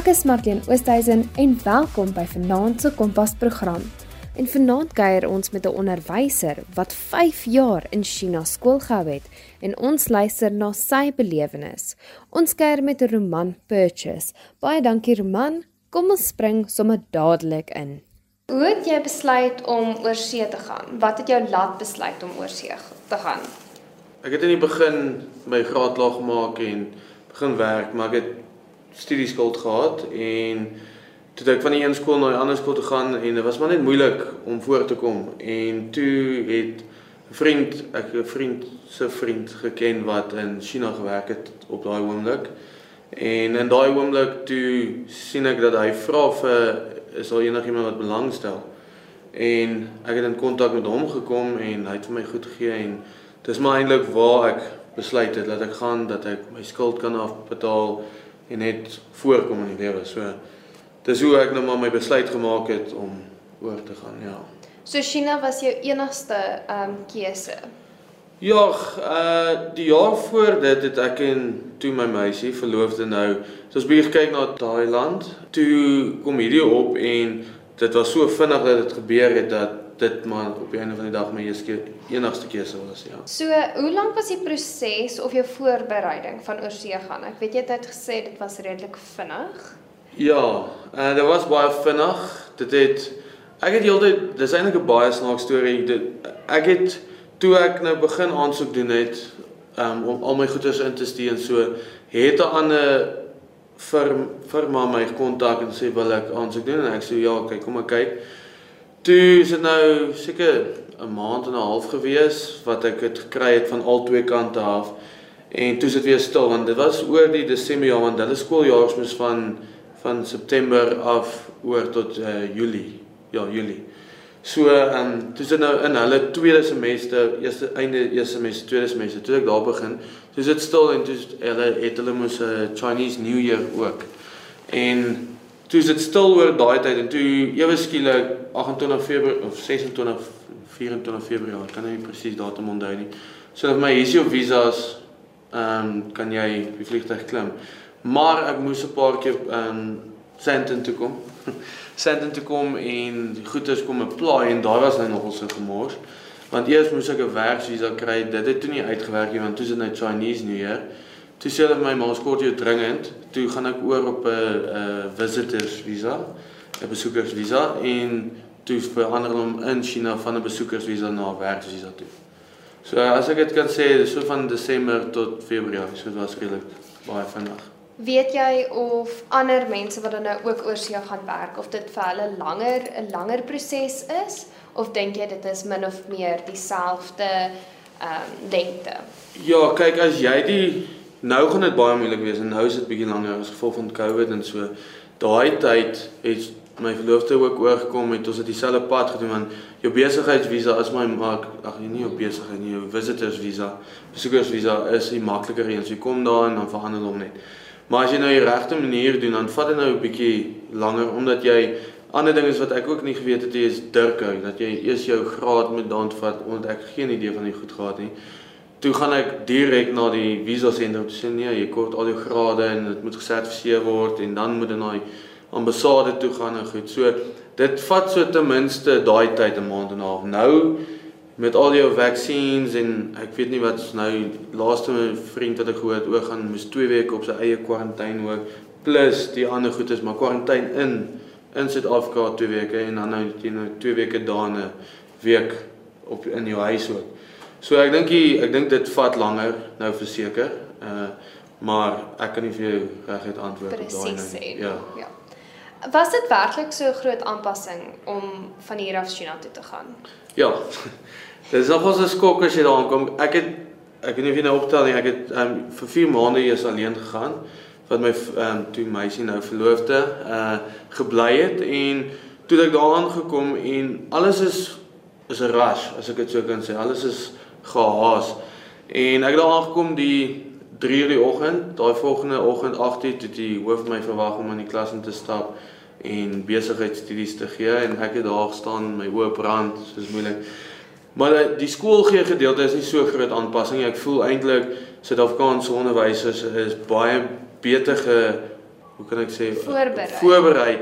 Ek is Martien Oosthuizen en welkom by Vanaand se Kompas program. En vanaand kuier ons met 'n onderwyser wat 5 jaar in China skool gehou het en ons luister na sy belewenis. Ons kuier met Roman Purchase. Baie dankie Roman. Kom ons spring sommer dadelik in. Hoe het jy besluit om oor see te gaan? Wat het jou laat besluit om oor see te gaan? Ek het in die begin my graad klaar gemaak en begin werk, maar ek het studieskuld gehad en toe ek van die een skool na die ander skool toe gaan en dit was maar net moeilik om voor te kom. En toe het 'n vriend ek 'n vriend se vriend geken wat in China gewerk het op daai oomblik. En in daai oomblik toe sien ek dat hy vra vir is daar enigiemand wat belangstel? En ek het in kontak met hom gekom en hy het vir my goed gegee en dis maar eintlik waar ek besluit het dat ek gaan dat ek my skuld kan afbetaal en net voorkom in die lewe. So dis hoe ek nou maar my besluit gemaak het om oor te gaan, ja. So China was jou enigste ehm um, keuse. Ja, uh die jaar voor dit het ek en toe my meisie verloofde nou. So ons bietjie kyk na Thailand. Toe kom hierdie op en dit was so vinnig dat dit gebeur het dat dit maar op die einde van die dag my eerste enigste keuse was, ja. So, hoe lank was die proses of jou voorbereiding van oorsee gaan? Ek weet jy het gesê dit was redelik vinnig. Ja, uh, dit was baie vinnig. Dit het ek het heeltyd dis eintlik 'n baie snaaks storie. Dit ek het toe ek nou begin aansoek doen het um, om al my goederes in te stuur en so het 'n ander firma firma my kontak en sê wil ek aansoek doen en ek sê ja, kyk kom ek kyk. Toe is dit nou seker 'n maand en 'n half gewees wat ek dit gekry het van al twee kante af. En toe is dit weer stil want dit was oor die Desember jaar want hulle skooljaars moes van van September af oor tot uh, Julie. Ja, Julie. So ehm toe is dit nou in hulle tweede semester, eerste einde eerste semester, tweede semester, toe ek daar begin. Toe is dit stil en toe hulle het hulle moes 'n uh, Chinese New Year ook. En toe is dit stil oor daai tyd en toe ewe skielik 28 Februarie of 26 24 Februarie, kan nie presies datum onthou nie. So vir my hier's jou visas, ehm um, kan jy die vliegtuig klim. Maar ek moes 'n paar keer ehm um, Sandton toe kom. Sandton toe kom en die goeders kom apply en daai was nou nogal so gemors. Want eers moes ek 'n werksvisa kry. Dit het toe nie uitgewerk nie want toe is dit nou Chinese New Year. Toe sê hulle vir my maar ons kort jou dringend. Toe gaan ek oor op 'n 'n visitors visa, 'n besoekers visa en toe verander hom in China van 'n besoekers visa na 'n werksvisa toe. So as ek dit kan sê, so van Desember tot Februarie, so dit was redelik baie vinnig. Weet jy of ander mense wat dan nou ook oor see gaan werk of dit vir hulle langer 'n langer proses is of dink jy dit is min of meer dieselfde ehm um, lengte? Ja, kyk as jy die Nou gaan dit baie moeilik wees en nou is dit bietjie langer as gevolg van COVID en so. Daai tyd het my verloofde ook oorgekom het ons het dieselfde pad gedoen want jou besigheidsvisa is my maak ag nie jou besigheid nie jou visitors visa besoekers visa is die makliker een so jy kom daar en dan verander hom net. Maar as jy nou die regte manier doen dan vat dit nou 'n bietjie langer omdat jy ander dinge wat ek ook nie geweet het is dirke dat jy eers jou graad moet dan vat omdat ek geen idee van die goed gehad nie toe gaan ek direk na die visa sentrum toe sê nee, jy kort al jou grade en dit moet gesertifiseer word en dan moet dit na die ambassade toe gaan en goed. So dit vat so ten minste daai tyd 'n maand en 'n half. Nou met al jou vaksines en ek weet nie wat nou laaste my vriend wat ek gehoor het ook gaan moes 2 weke op sy eie kwarantyne ook plus die ander goed is maar kwarantyne in in Suid-Afrika 2 weke en dan nou jy nou 2 weke daarna week op in jou huis ook. So ek dink ek dink dit vat langer nou verseker. Uh maar ek kan nie vir jou reguit antwoord op daai nou. Ja. Ja. Was dit werklik so 'n groot aanpassing om van hier af China toe te gaan? Ja. Dit is nogals 'n skok as jy daar aankom. Ek het ek weet nie of jy nou optel nie. Ek het um vir 4 maande eers alleen gegaan wat my um toe meisie nou verloofde uh gebly het en toe ek daar aangekom en alles is is 'n rush as ek dit so kan sê. Alles is gehaas. En ek het daar aangekom die 3:00 die oggend, daai volgende oggend 8:00 toe die hoof my verwag om in die klas in te stap en besigheidstudies te gee en ek het daar gestaan my oë brand, soos moeilik. Maar die, die skool gee gedeelte is nie so groot aanpassing. Ek voel eintlik Suid-Afrikaanse onderwysers is baie beter ge hoe kan ek sê Voorberei. voorberei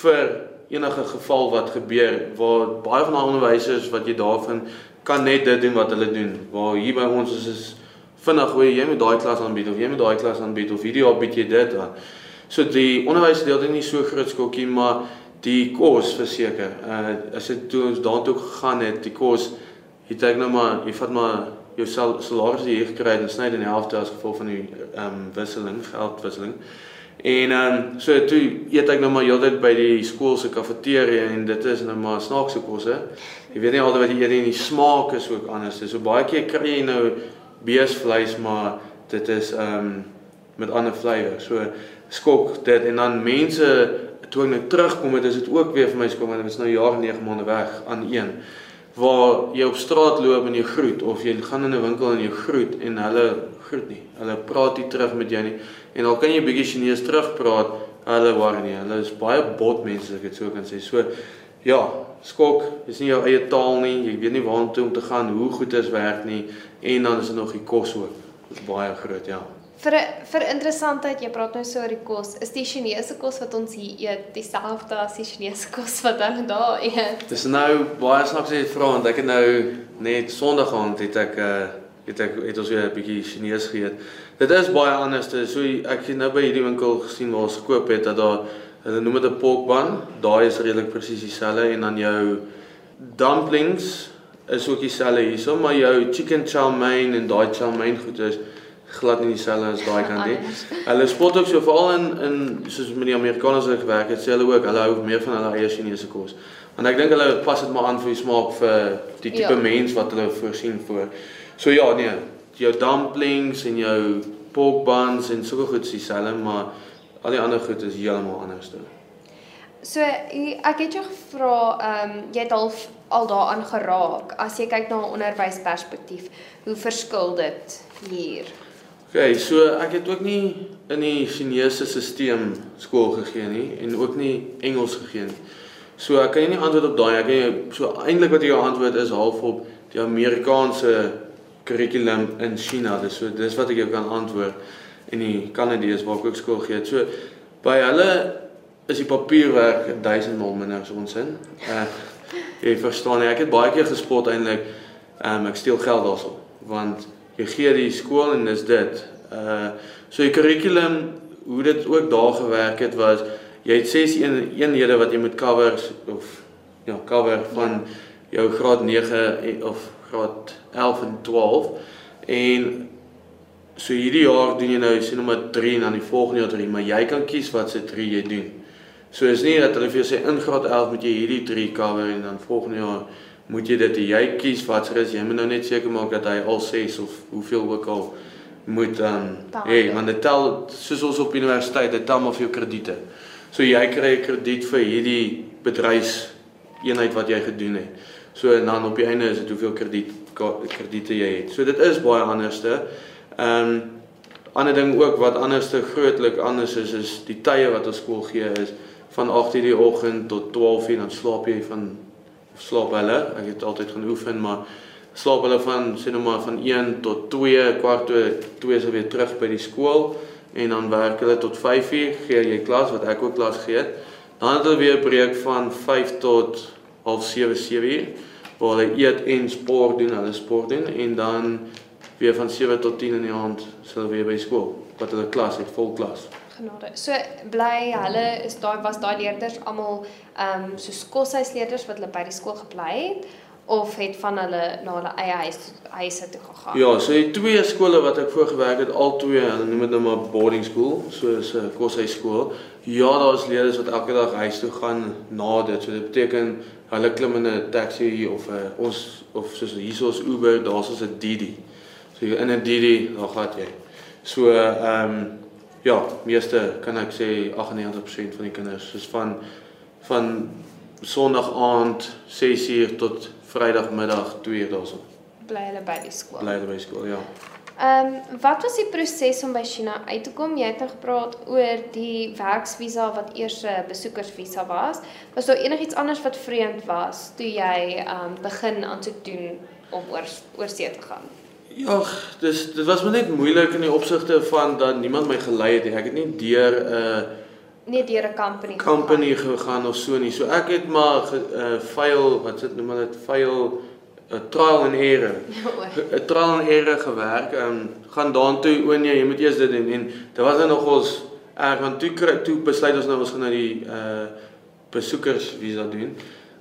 vir enige geval wat gebeur waar baie van daai onderwysers wat jy daarvan kan net dit doen wat hulle doen. Waar hier by ons is is vinnig hoe jy met daai klas aanbied of jy met daai klas aanbied of hierdie jaar bied jy dit aan. So die onderwys deel dit nie so groot skokkie maar die kos verseker. Uh as dit toe ons daartoe gegaan het, die kos het ek nou maar jy vat maar jou sal, salaris wat jy gekry het en sny dit in die helfte as gevolg van die ehm um, wisseling, geldwisseling. En ehm um, so toe eet ek nou maar heeltyd by die skool se kafeteria en dit is nou maar snaakse kosse. Jy weet nie altyd wat jy eet en die smaak is ook anders. So baie keer kry jy nou beesvleis maar dit is ehm um, met ander flavour. So skok dit en dan mense toe ek nou terugkom het is dit ook weer vir my skok want dit is nou jare 9 maande weg aan een waar jy op straat loop en jy groet of jy gaan in 'n winkel en jy groet en hulle groet nie. Hulle praat nie terug met jou nie. En al kan jy bietjie Chinese terugpraat, hulle worry nie. Hulle is baie bot mense as ek dit so kan sê. So ja, skok is nie jou eie taal nie. Jy weet nie waartoe om te gaan, hoe goed is werk nie en dan is dit nog die kos ook. Baie groot, ja. Vir vir interessantheid, jy praat nou so oor die kos. Is die Chinese kos wat ons hier eet dieselfde as die Chinese kos wat hulle daar eet? Dis nou baie snaaks jy vra want ek het nou net Sondag aand het ek uh het ek het ons weer 'n bietjie Chinees geëet. Dit is baie anders. So ek het nou by hierdie winkel gesien waar ons gekoop het dat daar hulle noem dit 'n pork bun. Daai is redelik presies dieselfde en dan jou dumplings is ook dieselfde hierso, maar jou chicken chow mein en daai chow mein goed is glad nie dieselfde as daai kant nie. Hulle spot ook so veral in in soos met die Amerikaners wat gewerk het, sê hulle ook hulle hou meer van hulle eie Chinese kos. Want ek dink hulle pas dit maar aan vir die smaak vir die tipe ja. mens wat hulle voorsien vir. So ja, nee, jou dumplings en jou pork buns en sulke goed is dieselfde, maar al die ander goed is heeltemal anders dan. So ek het jou gevra, ehm um, jy het al al daaraan geraak. As jy kyk na 'n onderwysperspektief, hoe verskil dit hier? Okay, so ek het ook nie in die Chinese stelsel skool gegee nie en ook nie Engels gegee nie. So ek kan jy nie antwoord op daai. Ek kan jy so eintlik wat jou antwoord is half op die Amerikaanse kurrikulum in China. Dis so dis wat ek jou kan antwoord en die Kanadees waar ek ook skool gee. So by hulle is die papierwerk 1000 mal minder as ons in. Uh jy verstaan nie, ek het baie keer gespot eintlik um ek steel geld daarso want jy gee die skool en dis dit. Uh so die kurrikulum hoe dit ook daar gewerk het was jy het 6 een, eenhede wat jy moet cover of ja, cover van jou graad 9 of graad 11 en 12 en so hierdie jaar doen jy nou sien nou maar 3 en dan die volgende jaar 3, maar jy kan kies wat se 3 jy doen. So is nie dat hulle vir jou sê in graad 11 moet jy hierdie 3 cover en dan volgende jaar moet jy dit jy kies wat se is jy moet nou net seker maak dat hy al 6 of hoeveel ook al moet dan hê hey, want dit tel soos ons op universiteit dit tel maar vir jou krediete. So jy kry 'n krediet vir hierdie bedryfs eenheid wat jy gedoen het. So en dan op die einde is dit hoeveel krediet krediete jy het. So dit is baie anderste. Ehm um, ander ding ook wat anderste grootlik anders is is die tye wat ons skool gee is van 8:00 die oggend tot 12:00 dan slaap jy van slaap hulle. Ek het altyd gaan oefen maar slaap hulle van sê nou maar van 1 tot 2 kwart toe 2 is weer terug by die skool en dan werk hulle tot 5:00 gee jy klas wat ek ook klas gee. Dan het hulle weer 'n breek van 5 tot half 7 7 uur waar hulle eet en sport doen, hulle sport doen en dan weer van 7 tot 10 in die aand sal weer by skool wat hulle klas het, vol klas. Genade. So bly hulle is daai was daai leerders almal ehm um, so koshuisleerders wat hulle by die skool gebly het of het van hulle na hulle eie huis huise toe gegaan. Ja, so die twee skole wat ek voorgewerk het, al twee, hulle noem dit nou maar boarding school, soos 'n koshuisskool. Ja, daar's leerders wat elke dag huis toe gaan na dit. So dit beteken hulle klim in 'n taxi of 'n uh, ons of soos hiersoos Uber, daar's ons 'n Didi. So in 'n Didi, dan gaan jy. So ehm um, ja, meeste kan ek sê 98% van die kinders is van van Sondag aand 6uur tot Vrydagmiddag 2 daarso. Bly hulle by die skool. Bly hulle by skool, ja. Ehm um, wat was die proses om by China uit te kom? Jy het nou gepraat oor die werksvisa wat eers 'n besoekersvisa was. Was daar enigiets anders wat vreemd was toe jy ehm um, begin aansoek doen om oor oor see te gaan? Ja, dis dit was maar net moeilik in die opsigte van dat niemand my gelei het nie. Ek het nie deur 'n uh, nie deur 'n company company gegaan of so nie. So ek het maar 'n uh, file, wat sit noem hulle dit, file 'n trial and error. 'n trial and error gewerk. Ehm um, gaan daartoe o nee, jy moet eers dit doen en dit was nou nog ons erg want toe toe besluit ons nou ons gaan nou die uh besoekers visa doen.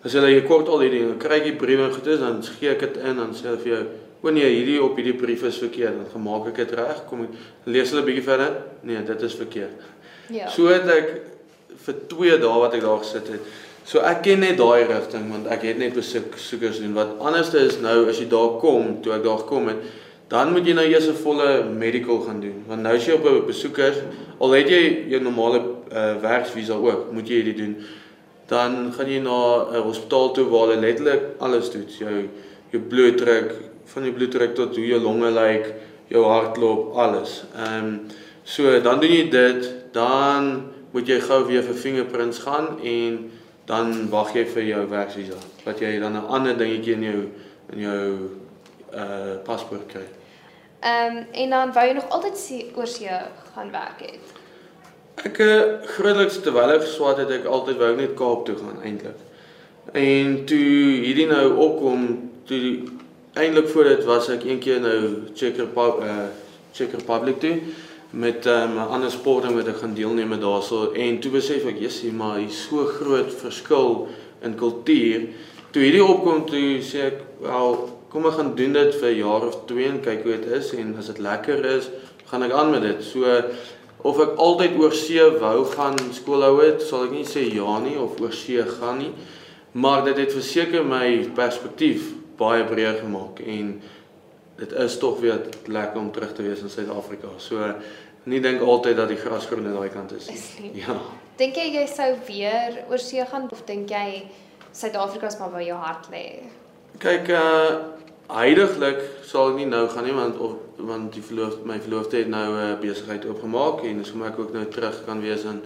As hulle jy kort al hierdie kry jy briewe en goedes dan gee ek dit in dan sê hulle vir jou O nee, hierdie op hierdie brief is verkeerd. Dan gemaak ek dit reg. Kom ek lees hulle 'n bietjie verder. Nee, dit is verkeerd. Ja. So het ek vir 2 dae wat ek daar gesit het. So ek ken net daai rigting want ek het net besoek soekers doen. Wat anderste is nou as jy daar kom, toe ek daar gekom het, dan moet jy nou eers 'n volle medical gaan doen. Want nou as jy op 'n besoeker, al het jy jou normale uh, werksvisa ook, moet jy dit doen. Dan gaan jy na 'n hospitaal toe waar hulle letterlik alles doen. Jou jou bloeddruk, van die bloeddruk tot hoe jou longe lyk, jou hartklop, alles. Ehm um, so dan doen jy dit, dan moet jy gou weer vir fingerprints gaan en dan wag jy vir jou werksvisa wat jy dan 'n ander dingetjie in jou in jou uh paspoort kry. Ehm um, en dan wou jy nog altyd see oor see gaan werk het. Ek uh, grootliks terwyl ek geswaat het, ek altyd wou net Kaap toe gaan eintlik. En toe hierdie nou opkom, toe eintlik voor dit was ek een keer nou Czech Republic uh Czech Republic toe met 'n um, ander sporting wat ek gaan deelneem daarso en toe besef ek jissie maar hier so groot verskil in kultuur. Toe hierdie opkom toe sê ek wel kom ek gaan doen dit vir 'n jaar of twee en kyk hoe dit is en as dit lekker is, gaan ek aan met dit. So of ek altyd oor see wou gaan skool hou het, sal ek nie sê ja nie of oor see gaan nie. Maar dit het verseker my perspektief baie breër gemaak en dit is tog weer lekker om terug te wees in Suid-Afrika. So nie dink altyd dat die gras groen aan daai kant is. is ja. Dink jy jy sou weer oor see gaan of dink jy Suid-Afrika is maar waar jou hart lê? Kyk uh heidaglik sal ek nie nou gaan nie want of want die verloof my verloofde het nou 'n uh, besigheid oopgemaak en dis hoe ek ook nou terug kan wees in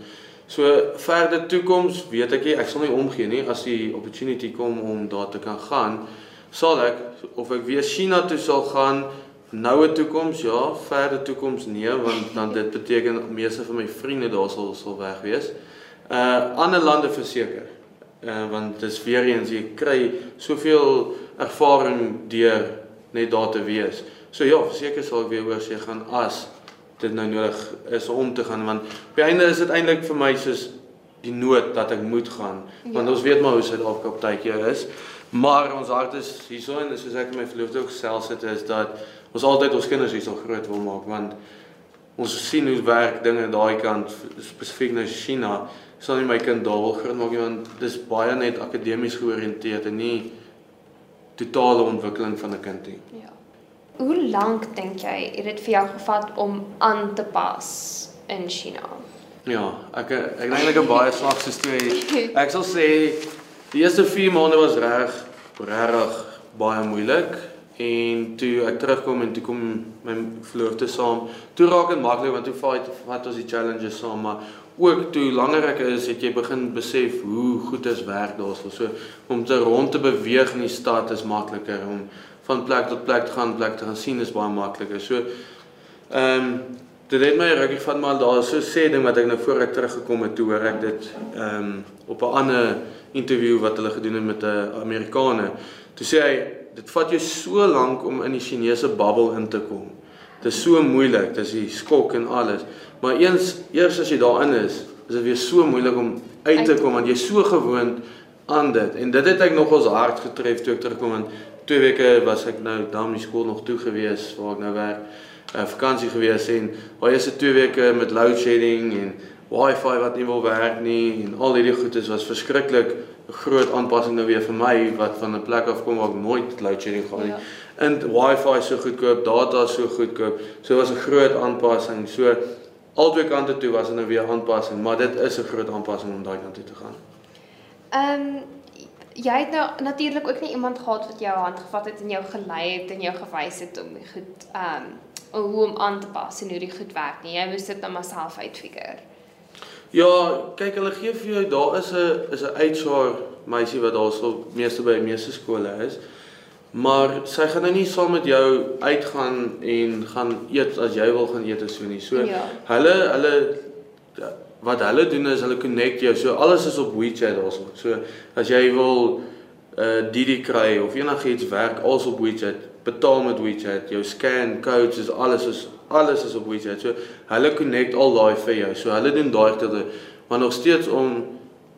So verder toekoms weet ek nie ek sal nie omgee nie as die opportunity kom om daar te kan gaan sal ek of ek weer China toe sal gaan noue toekoms ja, verder toekoms nee want dan dit beteken meeste van my vriende daar sal sal weg wees. Uh ander lande verseker. Uh want dis weer eens jy kry soveel ervaring deur net daar te wees. So ja, verseker sal ek weer oor see gaan as dit nou nodig is om te gaan want op die einde is dit eintlik vir my soos die nood dat ek moet gaan ja. want ons weet maar hoe Suid-Afrika tydjie is. Maar ons hart is hierso en soos ek my verloofde ook self sit is dat ons altyd ons kinders hierso groot wil maak want ons sien hoe werk dinge daai kant spesifiek na China. Sal nie my kind daar wil groot maak want dis baie net akademies georiënteerd en nie totale ontwikkeling van 'n kind nie. Ja. Hoe lank dink jy het dit vir jou gevat om aan te pas in China? Ja, ek ek dink eintlik 'n baie snaakse storie. Ek sal sê Die eerste 4 maande was reg regtig baie moeilik en toe ek terugkom en toe kom my verloofde saam. Toe raak dit maklik want toe fight wat ons die challenges saam maar ook toe langer ek is het jy begin besef hoe goed is werk daarso. So om te rond te beweeg in die stad is makliker om van plek tot plek te gaan, plek te gaan sien is baie makliker. So ehm um, dit het my rukkie van maar daar so sê ding wat ek nou voor ek teruggekom het toe hoor ek dit ehm um, op 'n ander interview wat hulle gedoen het met 'n Amerikaner. Toe sê hy dit vat jou so lank om in die Chinese bubbel in te kom. Dit is so moeilik, dis die skok en alles. Maar eens eers as jy daarin is, is dit weer so moeilik om uit te kom want jy's so gewoond aan dit. En dit het ek nog ons hart getref toe ek terugkom en twee weke was ek nou daar in die skool nog toe gewees waar ek nou werk. 'n uh, vakansie gewees en waar jy se twee weke met load shedding en wifi wat nie wil werk nie en al hierdie goedes was verskriklik groot aanpassing nou weer vir my wat van 'n plek af kom waar ek nooit load shedding gehad het. Ja. En wifi so goedkoop, data so goedkoop. So was 'n groot aanpassing. So albei kante toe was dit nou weer aanpassing, maar dit is 'n groot aanpassing om daai kant toe te gaan. Ehm um, jy het nou natuurlik ook nie iemand gehad wat jou hand gevat het en jou gelei het en jou gewys het om goed ehm um, hoe om aan te pas en hoe dit goed werk nie. Jy moes dit net maar self uitfigure. Ja, kyk hulle gee vir jou daar is 'n is 'n HR meisie wat daar sou meeste by meeste skole is. Maar sy gaan nou nie saam met jou uitgaan en gaan eet as jy wil gaan eet of so nie. So ja. hulle hulle wat hulle doen is hulle connect jou. So alles is op WeChat daarso. So as jy wil uh Didi kry of enigiets werk als op WeChat, betaal met WeChat, jou scan codes is alles is alles is op WeChat. So hulle connect al daai vir jou. So hulle doen daai gedeelte maar nog steeds om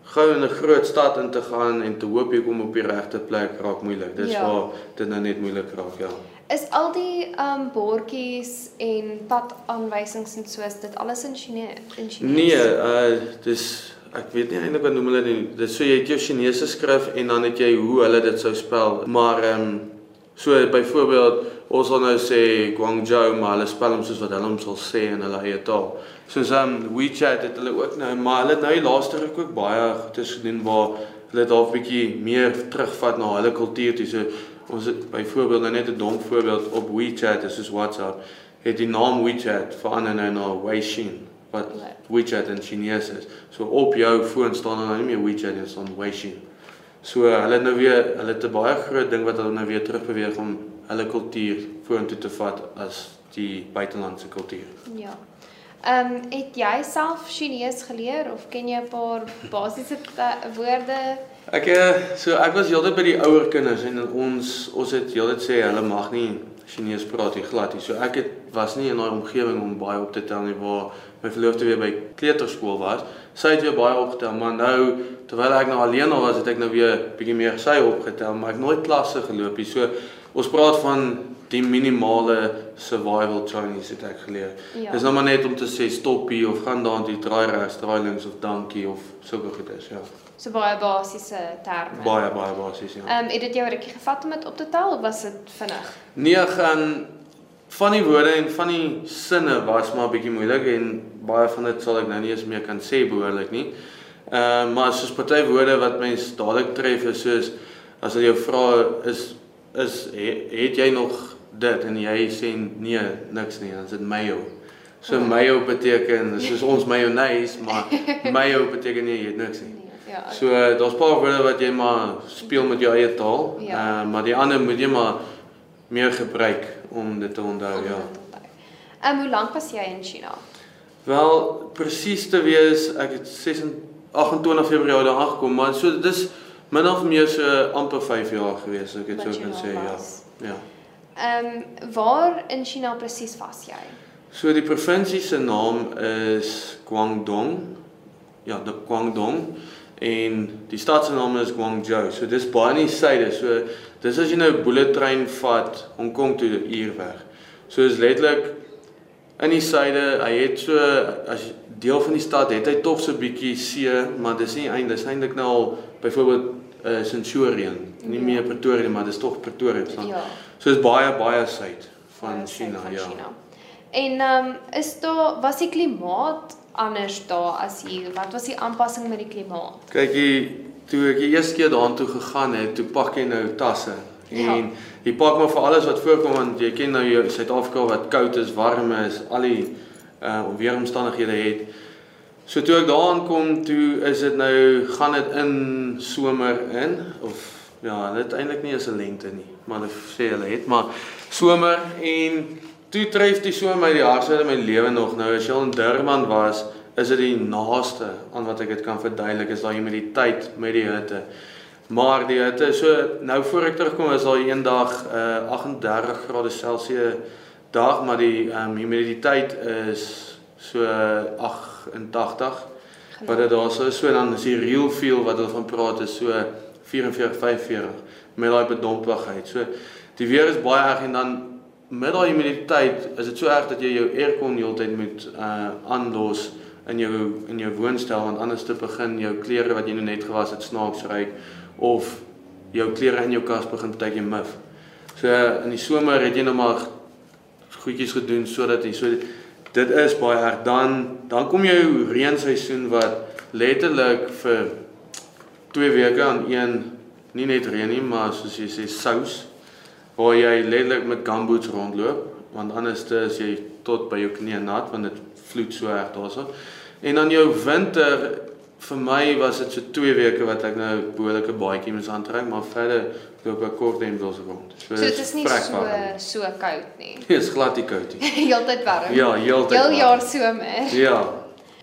gou in 'n groot stad in te gaan en te hoop jy kom op die regte plek raak moeilik. Dis ja. waar dit nou net moeilik raak, ja. Is al die um bordjies en padaanwysings en soos dit alles in Chinese in Chinese? Nee, uh dis ek weet nie eintlik wat noem hulle dit. Dit so jy het jou Chinese skrif en dan het jy hoe hulle dit sou spel. Maar um so byvoorbeeld ons sal nou sê Guangzhou, maar hulle spel hom soos wat hulle hom sal sê in hulle eie taal. Soos um WeChat het hulle ook nou, maar hulle het nou die laaste ruk ook baie goedes gedoen waar hulle dalk bietjie meer terugvat na hulle kultuur toe. So ons het byvoorbeeld nou net 'n dom voorbeeld op WeChat, dis soos WhatsApp, het die naam WeChat verander nou na Weixin wat WeChat in Chinese is. So op jou foon staan nou nie meer WeChat nie, staan Weixin. So hulle nou weer hulle het 'n baie groot ding wat hulle nou weer terugbeweeg om hulle kultuur vorentoe te vat as die buitelandse kultuur. Ja. Ehm um, het jy self Chinese geleer of ken jy 'n paar basiese woorde? Ek eh, so ek was heeltyd by die ouer kinders en ons ons het heeltyd sê hulle mag nie Chinese praat nie glad nie. So ek het was nie in daai omgewing om baie op te tel nie waar my verloofde weer by kleuterskool was. Sy het weer baie opgetel, maar nou terwyl ek nou alleen was, het ek nou weer bietjie meer sy opgetel, maar ek nooit klasse geloop nie. So Ons praat van die minimale survival Chinese het ek geleer. Ja. Dis nou maar net om te sê stop hier of gaan daar die draai regs, draai links of dankie of sulke goedes, ja. So baie basiese terme. Baie baie basies, ja. Ehm um, het dit jou rukkie gevat om dit op te tel of was dit vinnig? Nee, gaan van die woorde en van die sinne was maar 'n bietjie moeilik en baie van dit sal ek nou nie eens meer kan sê behoorlik nie. Ehm uh, maar soos party woorde wat mens dadelik tref is soos as hulle jou vra is is het, het jy nog dit en jy sê nee niks nie dan is dit mayo. So oh. mayo beteken soos ons mayonnaise maar mayo beteken nie jy het niks nie. Nee, ja. So daar's paar woorde wat jy maar speel met jou eie taal. Ja. Uh, maar die ander moet jy maar meer gebruik om dit te onthou ja. En um, hoe lank was jy in China? Wel presies te wees ek het 26 28 Februarie daar aangekom maar so dis min of meer so amper 5 jaar gewees, ek het so kan sê, ja. Ja. Ehm um, waar in China presies was jy? So die provinsie se naam is Guangdong. Ja, die Guangdong en die stad se naam is Guangzhou. So dis baie in die suide. So dis as jy nou 'n bullet trein vat Hong Kong toe uur weg. So is letterlik in die suide. Hy het so as deel van die stad het hy tog so 'n bietjie see, maar dis nie eintlik dis eintlik nou al byvoorbeeld uh, Centurion, nie ja. meer Pretoria maar dis tog Pretoria staan. Ja. So is baie baie suid van China, van ja. China. En ehm um, is daar was die klimaat anders daar as hier? Wat was die aanpassing met die klimaat? Kyk hier, toe ek die eerste keer daartoe gegaan het, toe pak jy nou tasse ja. en ja. jy pak maar vir alles wat voorkom want jy ken nou jou Suid-Afrika wat koud is, warm is, al die uh weeromstandighede het. So toe ek daar aankom, toe is dit nou gaan dit in somer in of ja, dit eintlik nie is 'n lente nie, maar hulle sê hulle het maar somer en toe tref die somer die hardste in my lewe nog nou as jy al in Durban was, is dit die naaste aan wat ek dit kan verduidelik is daai humiditeit met die hitte. Maar die hitte so nou voor ek terugkom is al eendag uh 38 grade Celsius dag, maar die um, humiditeit is so 88 wat dit daar so so dan is die real feel wat hulle van praat is so 44 45 met daai bedompigheid. So die weer is baie erg en dan met daai humiditeit is dit so erg dat jy jou aircon heeltyd moet uh aanlos in jou in jou woonstel want anders te begin jou klere wat jy nou net gewas het snaaks ryk of jou klere in jou kas begin partykeer mif. So in die somer het jy nou maar goedjies gedoen sodat jy so dit is baie erg dan dan kom jou reenseisoen wat letterlik vir 2 weke aan een nie net reën nie maar soos jy sê sous waar jy letterlik met gumboots rondloop want anders is jy tot by jou knie nat want dit vloed so erg daarso en dan jou winter vir my was dit so 2 weke wat ek nou behoorlike baadjie moes aantrek maar verder loop ek kort en wils rond. So, so dit is nie so warm. so koud nie. Nee, is glad nie koud nie. heeltyd warm. Ja, heeltyd. Heel jaar somer. Ja.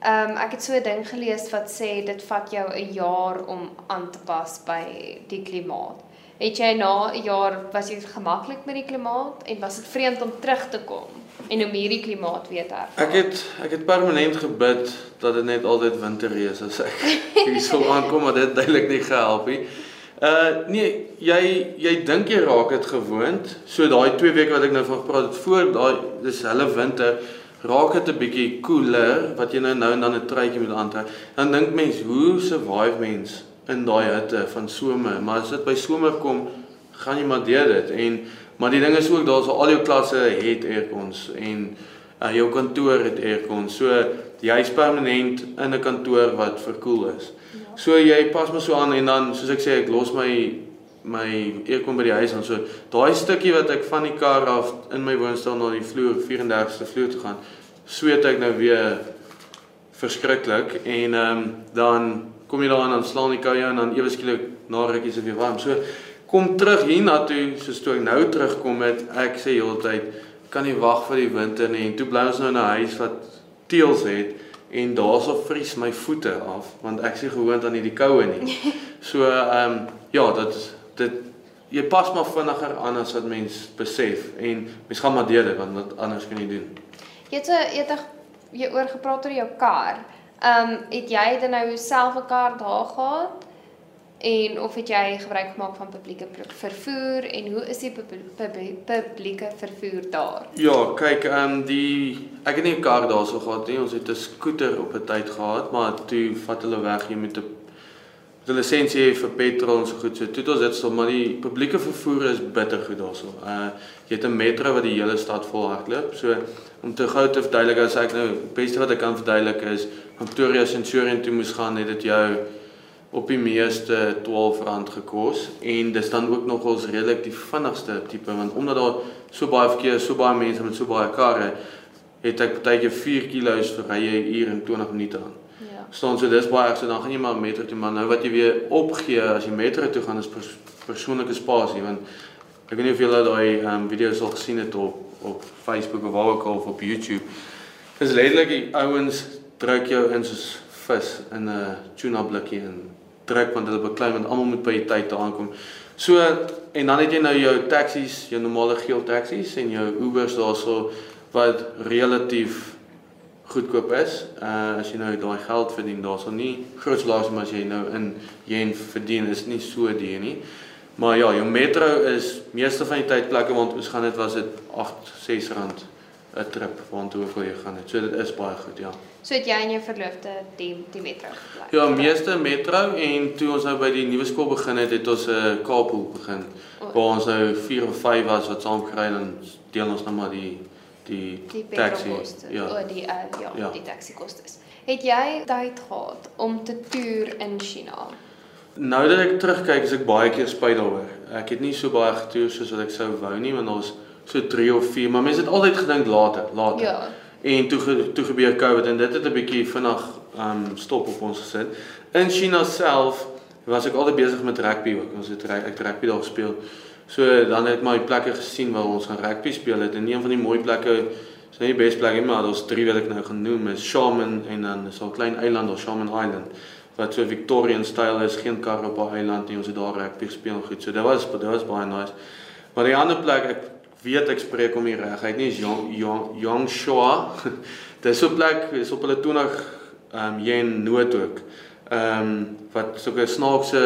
Ehm um, ek het so 'n ding gelees wat sê dit vat jou 'n jaar om aan te pas by die klimaat. Het jy na 'n jaar was jy gemaklik met die klimaat en was dit vreemd om terug te kom en om hierdie klimaat weer te ervaar? Ek het ek het permanent gebid dat dit net altyd winter is as ek hier sou aankom, maar dit duidelik nie gehelp nie. Uh nee, jy jy dink jy raak dit gewoond. So daai 2 weke wat ek nou van gepraat het voor daai dis hulle winter raak dit 'n bietjie koeler wat jy nou nou en dan 'n truitjie moet aantrek. Dan dink mens, hoe survive mens in daai hitte van somer? Maar as dit by somer kom, gaan jy maar deur dit en maar die ding is ook daar's al jou klasse het aircons en uh, jou kantoor het aircons. So jy's permanent in 'n kantoor wat verkoel is. Ja. So jy pas maar so aan en dan soos ek sê ek los my my aircon by die huis en so daai stukkie wat ek van die kar af in my woonstel na die vloer 34ste vloer toe gaan sweet ek nou weer verskriklik en ehm um, dan kom jy daar aan dan slaan die koue en dan ewe skielik na rukkie is dit weer warm. So kom terug hiernatoe soos toe ek nou terugkom met ek sê heeltyd kan nie wag vir die winter nie en toe bly ons nou in 'n huis wat teëls het en daarso vries my voete af want ek sien gewoond aan hierdie koue nie. So ehm um, ja, dit is dit jy pas maar vinniger aan as wat mens besef en mens gaan maar deur dit want wat anders kan jy doen. Jy het so het jy oor gepraat oor jou kar. Ehm um, het jy dan nou self 'n kar daar gehad? En of het jy gebruik gemaak van publieke vervoer en hoe is die publieke vervoer daar? Ja, kyk, ehm um, die ek het nie 'n kar daarso gehad nie. Ons het 'n skooter op 'n tyd gehad, maar toe vat hulle weg jy met 'n die lisensie hê vir petrol en so goed. So toe het ons dit so maar die publieke vervoer is bitter goed daarso. Uh jy het 'n metro wat die hele stad vol hardloop. So om te gou te verduidelik as ek nou beste wat ek kan verduidelik is Pretoria Centurion toe moes gaan het dit jou op die meeste R12 gekos en dis dan ook nog ons redelik die vinnigste tipe want omdat daar so baie verkeer, so baie mense met so baie karre het ek baie keer 4 km vir rye uur en 20 minute aan staan so dis baie so dan gaan jy maar metro toe maar nou wat jy weer opgee as jy metro toe gaan is pers persoonlike spasie want ek weet nie of julle daai um, video's al gesien het op op Facebook of waar ook al of op YouTube. Is letterlik die ouens druk jou in soos vis in 'n tuna blikkie en druk want hulle beklei want almal moet by die tyd aankom. So en dan het jy nou jou taksies jou normale geel taksies en jou Ubers daarso wat relatief goedkoop is. Uh as jy nou daai geld verdien, daar's al nie groot salarisse maar as jy nou in yen verdien is nie so duur nie. Maar ja, jou metro is meeste van die tyd plekke waar ons gaan dit was dit 8 6 rand 'n trip waartoe ek wil jy gaan dit. So dit is baie goed, ja. So het jy en jou verloofde die die metro gebruik. Ja, meeste metro en toe ons nou by die nuwe skool begin het, het ons 'n uh, carpool begin. Oh. Waar ons nou 4 of 5 was wat saam gekry en deel ons nou maar die die, die taxi ja o die uh, ja, ja die taxi kostes. Het jy tyd gehad om te toer in China? Nou dat ek terugkyk, is ek baie keer spyt daaroor. Ek het nie so baie getoer soos wat ek sou wou nie, want ons so 3 of 4, maar mense het altyd gedink later, later. Ja. En toe toe gebeur COVID en dit het 'n bietjie vinnig um stop op ons gesit. In China self was ek altyd besig met rugby ook. Ons het ek rugby daar gespeel. So dan het die plekke gesien waar ons gaan rugby speel het en een van die mooi plekke is nie die beste plek nie maar daar's drie wat ek nou genoem is Shaman en dan is 'n klein eiland of Shaman Island wat so Victorian style is, geen kar op 'n eiland nie. Ons het daar rugby gespeel goed. So dit was dit was baie nice. Maar die ander plek ek weet ek spreek om die regheid nie is Yong Yong Yongshua. Dis so 'n plek is op hulle 20 ehm um, yen noot ook ehm um, wat sulke snaakse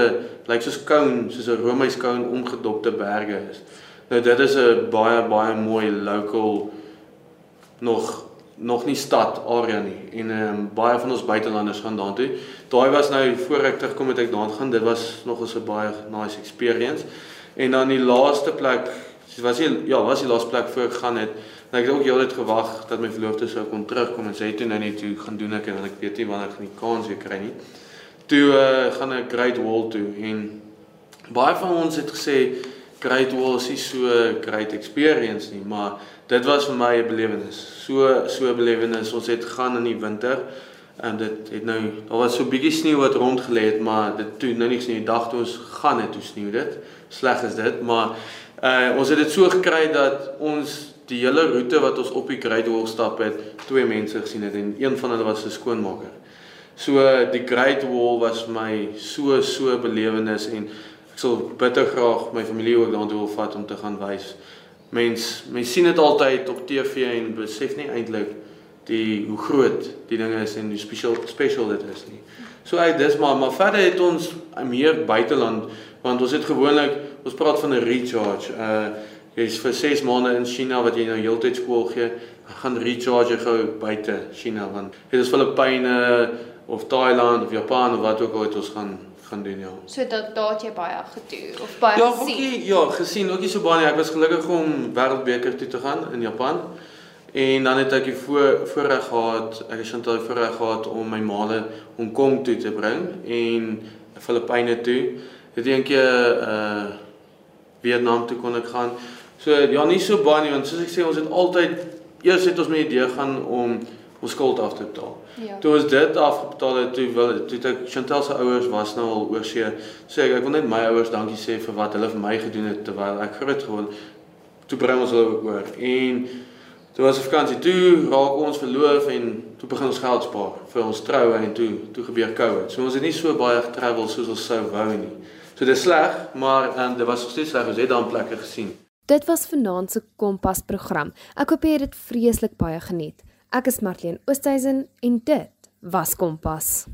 lyk soos koun, soos 'n Romeis koun omgedopte berge is. Nou dit is 'n baie baie mooi local nog nog nie stad area nie en ehm um, baie van ons buitelanders gaan daartoe. Daai was nou voor ek terugkom het ek daarheen gaan. Dit was nog 'n baie nice experience. En dan die laaste plek, was die ja, was die laaste plek voor ek gaan het. En ek het ook heeltyd gewag dat my verloofde sou kom terugkom en sê toe nou net toe gaan doen ek en ek weet nie wanneer ek die kans weer kry nie toe uh, gaan ek Great Wall toe en baie van ons het gesê Great Wall is nie so great experience nie, maar dit was vir my 'n belewenis. So so 'n belewenis. Ons het gaan in die winter en dit het nou daar was so bietjie sneeu wat rond gelê het, maar dit toe nou nie sneeu dag toe ons gaan het toe sneeu dit. Sleg is dit, maar uh ons het dit so gekry dat ons die hele roete wat ons op die Great Wall stap het, twee mense gesien het en een van hulle was 'n skoonmaker. So die Great Wall was my so so belewenis en ek sal bitter graag my familie ook daartoe wil vat om te gaan wys. Mens mens sien dit altyd op TV en besef nie eintlik die hoe groot die ding is en hoe spesiaal special dit is nie. So uit dis maar maar verder het ons meer buiteland want ons het gewoonlik ons praat van 'n recharge. Uh jy's vir 6 maande in China wat jy nou heeltyd skool gee, gaan recharge gou buite China want dit is Filippyne of Thailand of Japan of wat ook al het ons gaan gaan doen ja. So dat daar het jy baie getoer of baie ja, gesien. Ookie, ja, gesien, ookie so baie. Ek was gelukkig om Wêreldbeker toe te gaan in Japan. En dan het ek die voor voorreg gehad, ek het Chantal voorreg gehad om my maale Hong Kong toe te bring en Filippyne toe. Het een keer uh Vietnam toe kon ek gaan. So ja, nie so baie nie want soos ek sê ons het altyd eers het ons met die idee gaan om ons skuld af te betaal. Ja. Toe ons dit afbetaal het, toe wil toe ek Chantal se ouers was nou al oor see. Sê ek ek wil net my ouers dankie sê vir wat hulle vir my gedoen het terwyl ek groot geword. Toe bring ons hulle ook oor. En toe was 'n vakansie toe, raak ons verloof en toe begin ons geld spaar vir ons troue en toe toe gebeur Covid. So ons het nie so baie getravel soos ons sou wou nie. So dit is sleg, maar um, dit was nog steeds sleg. Ons het daai plekke gesien. Dit was vanaand se Kompas program. Ek hoop jy het dit vreeslik baie geniet. Ek is Marlene Oosthuizen en dit was Kompas.